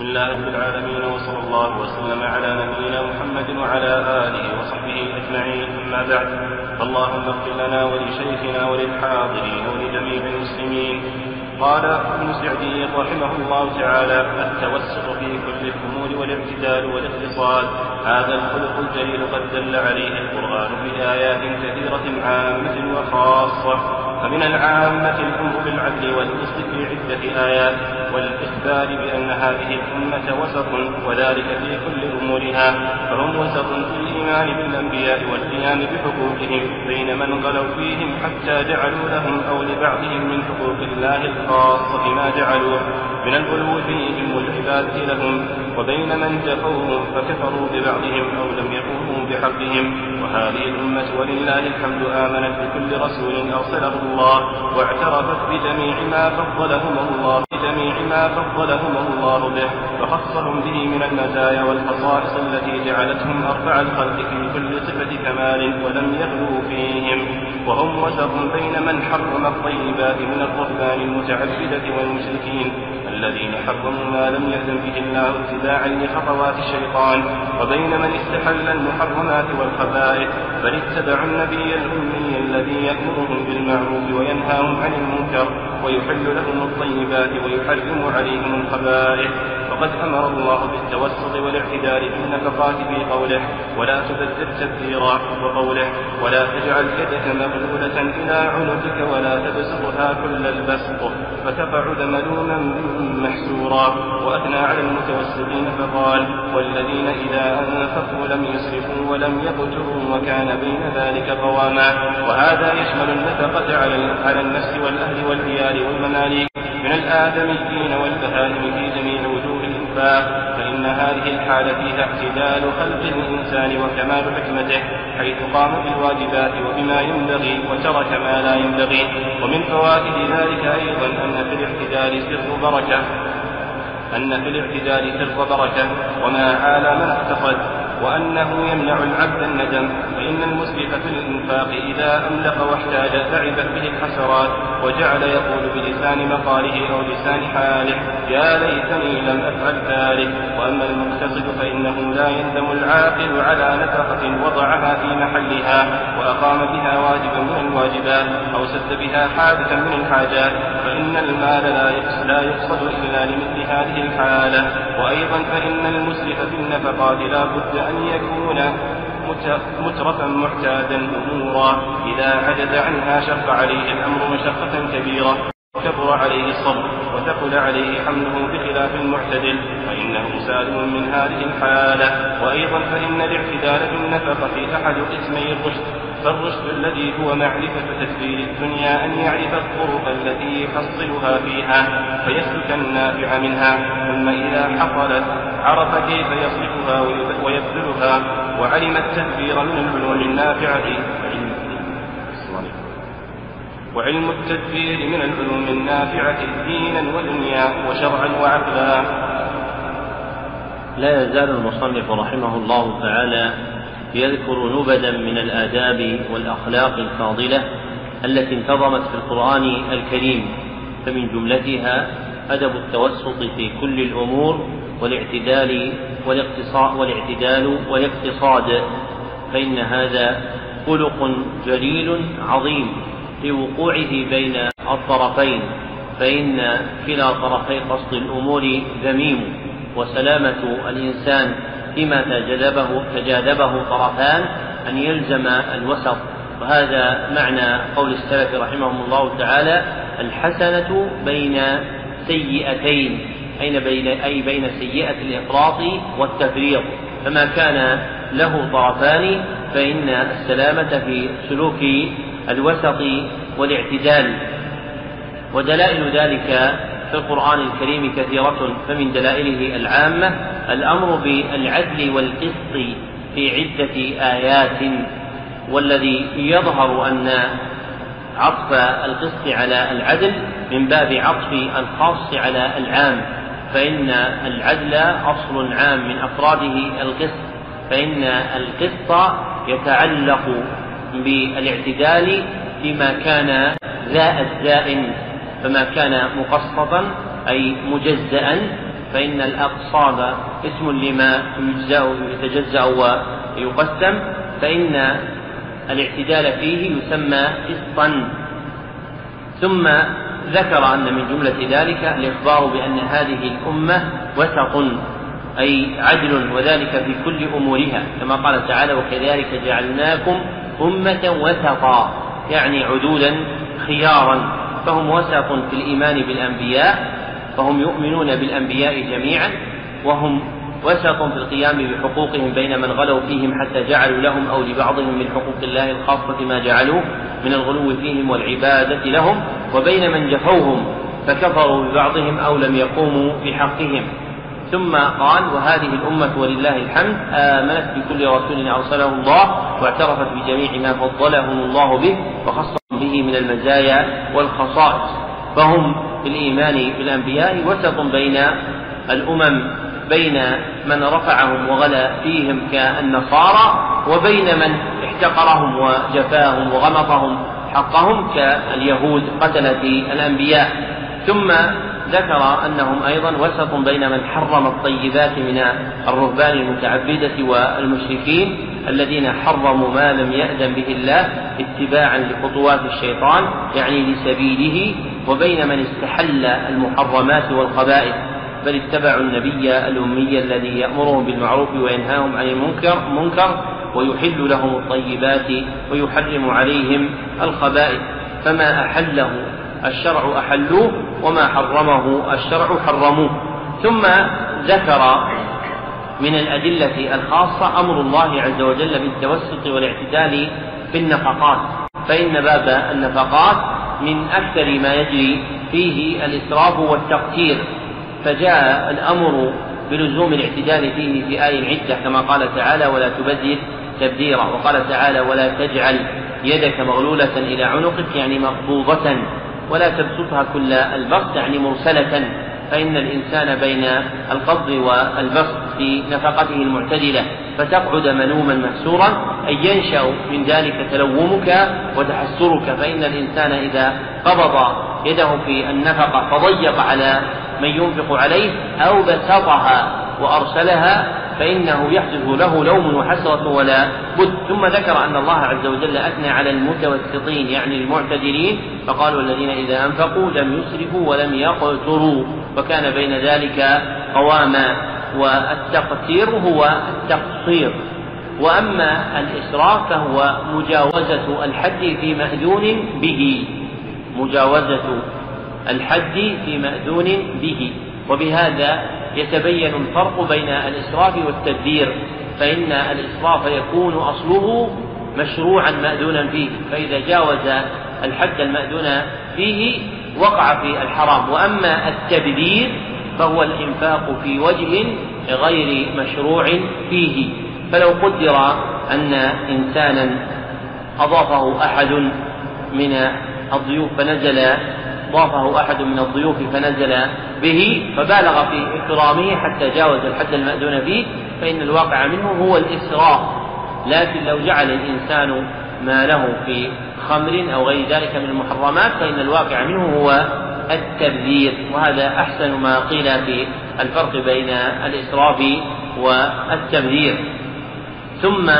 بسم الله رب العالمين وصلى الله وسلم على نبينا محمد وعلى آله وصحبه أجمعين. أما بعد فاللهم اغفر لنا ولشيخنا وللحاضرين ولجميع المسلمين. قال ابن سعدي رحمه الله تعالى التوسط في كل الأمور والاعتدال والاقتصاد. هذا الخلق الجليل قد دل عليه القرآن بآيات كثيرة عامة وخاصة. فمن العامة الأمر بالعدل والقسط في عدة آيات والإخبار بأن هذه الأمة وسط وذلك في كل أمورها فهم وسط في الإيمان بالأنبياء والقيام بحقوقهم بين من غلوا فيهم حتى جعلوا لهم أو لبعضهم من حقوق الله الخاصة ما جعلوه من الغلو فيهم والعبادة لهم. وبين من جفوهم فكفروا ببعضهم أو لم يقوموا بحقهم. وهذه الأمة ولله الحمد آمنت بكل رسول أرسله الله واعترفت بجميع ما فضلهم الله بجميع ما فضلهم الله به. وخصهم به من المزايا والخصائص التي جعلتهم أرفع الخلق في كل صفة كمال ولم يغلوا فيهم. وهم وسط بين من حرم الطيبات من الرهبان المتعبدة والمشركين. الذين حرموا ما لم يأذن به الله اتباعا لخطوات الشيطان وبين من استحل المحرمات والخبائث بل اتبعوا النبي الأمي الذي يأمرهم بالمعروف وينهاهم عن المنكر ويحل لهم الطيبات ويحرم عليهم الخبائث. وقد أمر الله بالتوسط والاعتدال في النفقات في قوله ولا تبذر تبذيرا وقوله ولا تجعل يدك مغلولة إلى عنقك ولا تبسطها كل البسط. فتقعد ملوما محسورا. وأثنى على المتوسطين فقال والذين إذا أنفقوا لم يسرفوا ولم يقتروا وكان بين ذلك قواما. وهذا يشمل النفقة على النفس والأهل والديار والمماليك. من الآدميين والبهائم في جميع وجوه الإنفاق. فإن هذه الحالة فيها اعتدال خلق الإنسان وكمال حكمته. حيث قام بالواجبات وبما ينبغي وترك ما لا ينبغي. ومن فوائد ذلك أيضا أن في الاعتدال سر بركة. أن في الاعتدال سر بركة. وما عال من اعتقد وأنه يمنع العبد الندم فإن المسرف في الإنفاق إذا أملق واحتاج لعبت به الحسرات وجعل يقول بلسان مقاله أو لسان حاله يا ليتني لم أفعل ذلك. وأما المقتصد فإنه لا يندم العاقل على نفقة وضعها في محلها وأقام بها واجبا من الواجبات أو سد بها حادثا من الحاجات. فإن المال لا يقصد إلا لمثل هذه الحالة. وأيضا فإن المسرف في النفقات لا بد أن يكون مترفا معتادا أمورا. إذا عجز عنها شق عليه الأمر مشقة كبيرة. كبر عليه الصبر وثقل عليه حمله بخلاف المعتدل فإنه سالم من هذه الحالة. وأيضا فإن الاعتدال بالنفقة أحد قسمي الرشد فالرشد الذي هو معرفة تدبير الدنيا أن يعرف الطرق التي يحصلها فيها فيسلك النافع منها. ثم إذا حصلت عرف كيف يصرفها ويبذلها وعلم التدبير من العلوم النافعة وعلم التدبير من العلوم النافعة دينا ودنيا وشرعا وعقلا. لا يزال المصنف رحمه الله تعالى يذكر نبذا من الآداب والأخلاق الفاضلة التي انتظمت في القرآن الكريم فمن جملتها أدب التوسط في كل الأمور والاعتدال والاقتصاد والاعتدال والاقتصاد فإن هذا خلق جليل عظيم لوقوعه بين الطرفين فإن كلا طرفي قصد الأمور ذميم وسلامة الإنسان فيما تجاذبه تجاذبه طرفان أن يلزم الوسط. وهذا معنى قول السلف رحمهم الله تعالى الحسنة بين سيئتين أين بين أي بين سيئة الإفراط والتفريط. فما كان له طرفان فإن السلامة في سلوك الوسط والاعتدال. ودلائل ذلك في القرآن الكريم كثيرة فمن دلائله العامة الأمر بالعدل والقسط في عدة آيات والذي يظهر أن عطف القسط على العدل من باب عطف الخاص على العام فإن العدل أصل عام من أفراده القسط فإن القسط يتعلق بالاعتدال فيما كان ذا الزائن. فما كان مقسطا أي مجزأ فإن الأقصاب اسم لما يجزأ يتجزأ ويقسم فإن الاعتدال فيه يسمى قسطا. ثم ذكر أن من جملة ذلك الإخبار بأن هذه الأمة وسط أي عدل وذلك في كل أمورها كما قال تعالى وكذلك جعلناكم أمة وسطا يعني عدولا خيارا. فهم وسط في الإيمان بالأنبياء فهم يؤمنون بالأنبياء جميعا وهم وسط في القيام بحقوقهم بين من غلوا فيهم حتى جعلوا لهم أو لبعضهم من حقوق الله الخاصة ما جعلوه من الغلو فيهم والعبادة لهم وبين من جفوهم فكفروا ببعضهم أو لم يقوموا بحقهم. ثم قال وهذه الأمة ولله الحمد آمنت بكل رسول أرسله الله واعترفت بجميع ما فضلهم الله به وخصهم به من المزايا والخصائص. فهم في الإيمان بالأنبياء وسط بين الأمم بين من رفعهم وغلا فيهم كالنصارى وبين من احتقرهم وجفاهم وغمطهم حقهم كاليهود قتلة الأنبياء. ثم ذكر أنهم أيضا وسط بين من حرم الطيبات من الرهبان المتعبدة والمشركين. الذين حرموا ما لم يأذن به الله اتباعا لخطوات الشيطان يعني لسبيله وبين من استحل المحرمات والخبائث بل اتبعوا النبي الأمي الذي يأمرهم بالمعروف وينهاهم عن المنكر منكر ويحل لهم الطيبات ويحرم عليهم الخبائث. فما أحله الشرع أحلوه وما حرمه الشرع حرموه. ثم ذكر من الأدلة الخاصة أمر الله عز وجل بالتوسط والاعتدال في النفقات. فإن باب النفقات من أكثر ما يجري فيه الإسراف والتقتير. فجاء الأمر بلزوم الاعتدال فيه في آية عدة كما قال تعالى ولا تبذر تبذيرا. وقال تعالى ولا تجعل يدك مغلولة إلى عنقك يعني مقبوضة. ولا تبسطها كل البسط يعني مرسلة. فإن الإنسان بين القبض والبسط في نفقته المعتدلة فتقعد ملوما مهسورا أي ينشأ من ذلك تلومك وتحسرك. فإن الإنسان إذا قبض يده في النفقة فضيق على من ينفق عليه أو بسطها وأرسلها فإنه يحدث له لوم وحسرة ولا بد. ثم ذكر أن الله عز وجل أثنى على المتوسطين يعني المعتدلين فقالوا الذين إذا أنفقوا لم يسرفوا ولم يقتروا. وكان بين ذلك قواما والتقتير هو التقصير. وأما الإسراف فهو مجاوزة الحد في مأذون به مجاوزة الحد في مأذون به. وبهذا يتبين الفرق بين الإسراف والتدبير فإن الإسراف يكون أصله مشروعا مأذونا فيه. فإذا جاوز الحد المأذون فيه وقع في الحرام. وأما التبذير فهو الإنفاق في وجه غير مشروع فيه. فلو قدر أن إنسانا أضافه أحد من الضيوف فنزل ضافه أحد من الضيوف فنزل به فبالغ في إكرامه حتى جاوز الحد المأذون فيه فإن الواقع منه هو الإسراف لكن لو جعل الإنسان ماله في خمر أو غير ذلك من المحرمات فإن الواقع منه هو التبذير. وهذا أحسن ما قيل في الفرق بين الإسراف والتبذير. ثم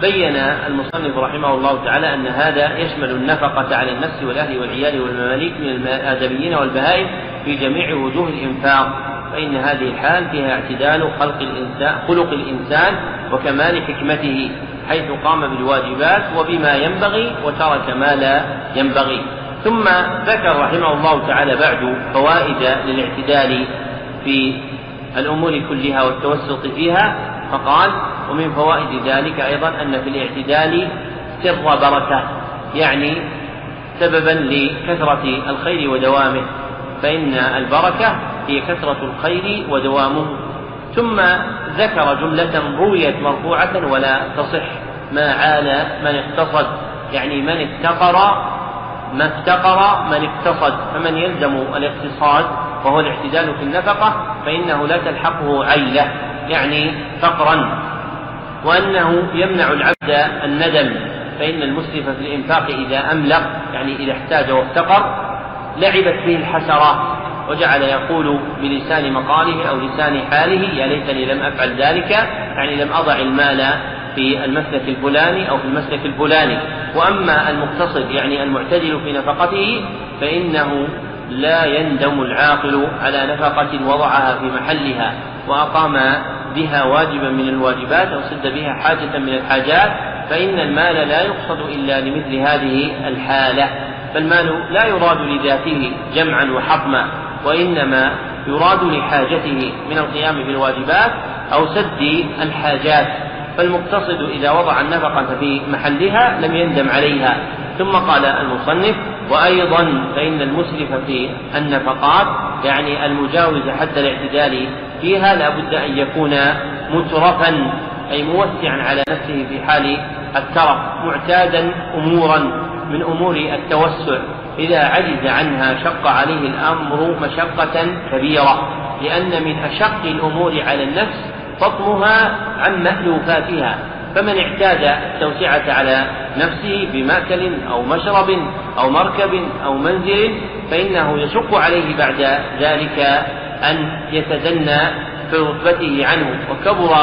بين المصنف رحمه الله تعالى أن هذا يشمل النفقة على النفس والأهل والعيال والمماليك من الآدميين والبهائم في جميع وجوه الإنفاق. فإن هذه الحال فيها اعتدال خلق الإنسان خلق الإنسان وكمال حكمته. حيث قام بالواجبات وبما ينبغي وترك ما لا ينبغي. ثم ذكر رحمه الله تعالى بعد فوائد للاعتدال في الأمور كلها والتوسط فيها فقال ومن فوائد ذلك أيضا أن في الاعتدال سر بركة يعني سببا لكثرة الخير ودوامه فإن البركة هي كثرة الخير ودوامه. ثم ذكر جملة رويت مرفوعة ولا تصح. ما عال من اقتصد. يعني من افتقر ما افتقر من اقتصد. فمن يلزم الاقتصاد وهو الاعتدال في النفقة فإنه لا تلحقه عيلة. يعني فقرا. وأنه يمنع العبد الندم. فإن المسرف في الإنفاق إذا أملق يعني إذا احتاج وافتقر لعبت به الحسرات وجعل يقول بلسان مقاله أو لسان حاله يا ليتني لم أفعل ذلك يعني لم أضع المال في المسلك الفلاني أو في المسلك الفلاني. وأما المقتصد يعني المعتدل في نفقته فإنه لا يندم العاقل على نفقة وضعها في محلها وأقام بها واجبا من الواجبات أو سد بها حاجة من الحاجات فإن المال لا يقصد إلا لمثل هذه الحالة. فالمال لا يراد لذاته جمعا وحطما وإنما يراد لحاجته من القيام بالواجبات أو سد الحاجات فالمقتصد إذا وضع النفقة في محلها لم يندم عليها. ثم قال المصنف وأيضا فإن المسرف في النفقات يعني المجاوز حد الاعتدال فيها لا بد أن يكون مترفا أي موسعا على نفسه في حال الترف معتادا أمورا من أمور التوسع. إذا عجز عنها شق عليه الأمر مشقة كبيرة لأن من أشق الأمور على النفس فطمها عن مألوفاتها فمن اعتاد التوسعة على نفسه بمأكل أو مشرب أو مركب أو منزل فإنه يشق عليه بعد ذلك أن يتدنى في رتبته عنه وكبر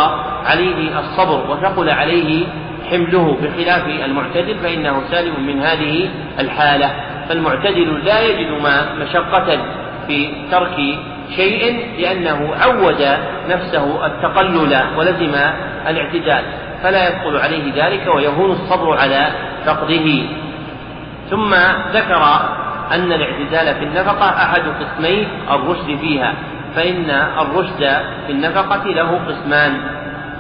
عليه الصبر وثقل عليه حمله بخلاف المعتدل فإنه سالم من هذه الحالة. فالمعتدل لا يجد ما مشقة في ترك شيء لأنه عود نفسه التقلل ولزم الاعتدال فلا يدخل عليه ذلك ويهون الصبر على فقده. ثم ذكر أن الاعتدال في النفقة أحد قسمي الرشد فيها فإن الرشد في النفقة له قسمان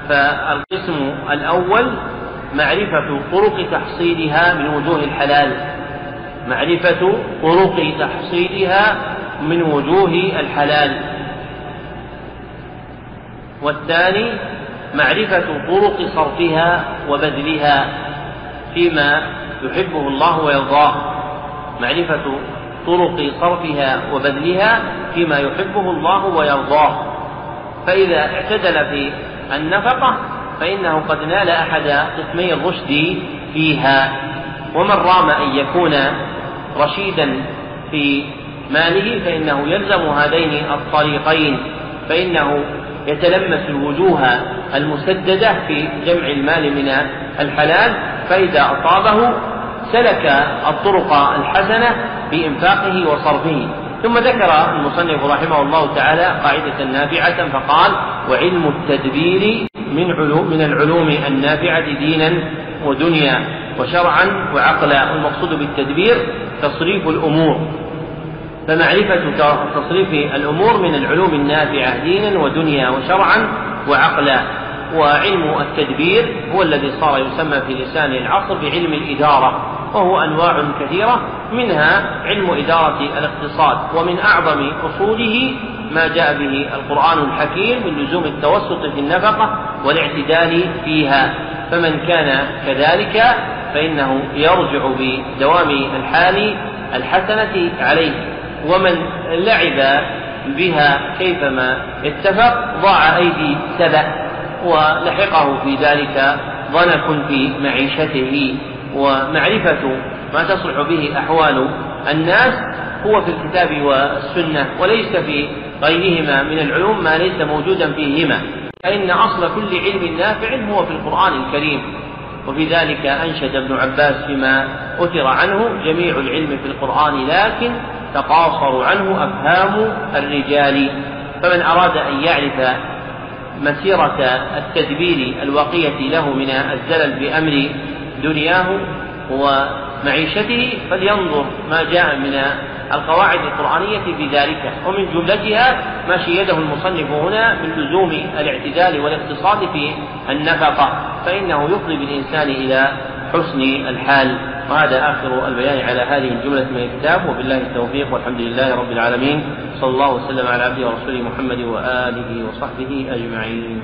فالقسم الأول معرفة طرق تحصيلها من وجوه الحلال. معرفة طرق تحصيلها من وجوه الحلال. والثاني معرفة طرق صرفها وبذلها فيما يحبه الله ويرضاه. معرفة طرق صرفها وبذلها فيما يحبه الله ويرضاه. فإذا اعتدل في النفقة فإنه قد نال أحد قسمي الرشد فيها. ومن رام أن يكون رشيدا في ماله فإنه يلزم هذين الطريقين فإنه يتلمس الوجوه المسددة في جمع المال من الحلال فإذا أصابه سلك الطرق الحسنة بإنفاقه وصرفه. ثم ذكر المصنف رحمه الله تعالى قاعدة نافعة فقال وعلم التدبير من علوم من العلوم النافعة دينا ودنيا وشرعا وعقلا. والمقصود بالتدبير تصريف الأمور. فمعرفة تصريف الأمور من العلوم النافعة دينا ودنيا وشرعا وعقلا. وعلم التدبير هو الذي صار يسمى في لسان العصر بعلم الإدارة. وهو أنواع كثيرة منها علم إدارة الاقتصاد. ومن أعظم أصوله ما جاء به القرآن الحكيم من لزوم التوسط في النفقة والاعتدال فيها. فمن كان كذلك فإنه يرجع بدوام الحال الحسنة عليه. ومن لعب بها كيفما اتفق ضاع أيدي سبأ ولحقه في ذلك ضنك في معيشته. ومعرفة ما تصلح به أحوال الناس هو في الكتاب والسنة وليس في غيرهما من العلوم ما ليس موجودا فيهما. فإن أصل كل علم نافع هو في القرآن الكريم. وفي ذلك أنشد ابن عباس فيما أثر عنه جميع العلم في القرآن لكن تقاصر عنه أفهام الرجال. فمن أراد أن يعرف مسيرة التدبير الوقية له من الزلل بأمر دنياه ومعيشته فلينظر ما جاء من القواعد القرآنية في ذلك ومن جملتها ما شيده المصنف هنا من لزوم الاعتدال والاقتصاد في النفقة فإنه يفضي بالإنسان إلى حسن الحال. وهذا آخر البيان على هذه الجملة من الكتاب. وبالله التوفيق والحمد لله رب العالمين. صلى الله وسلم على عبده ورسوله محمد وآله وصحبه أجمعين.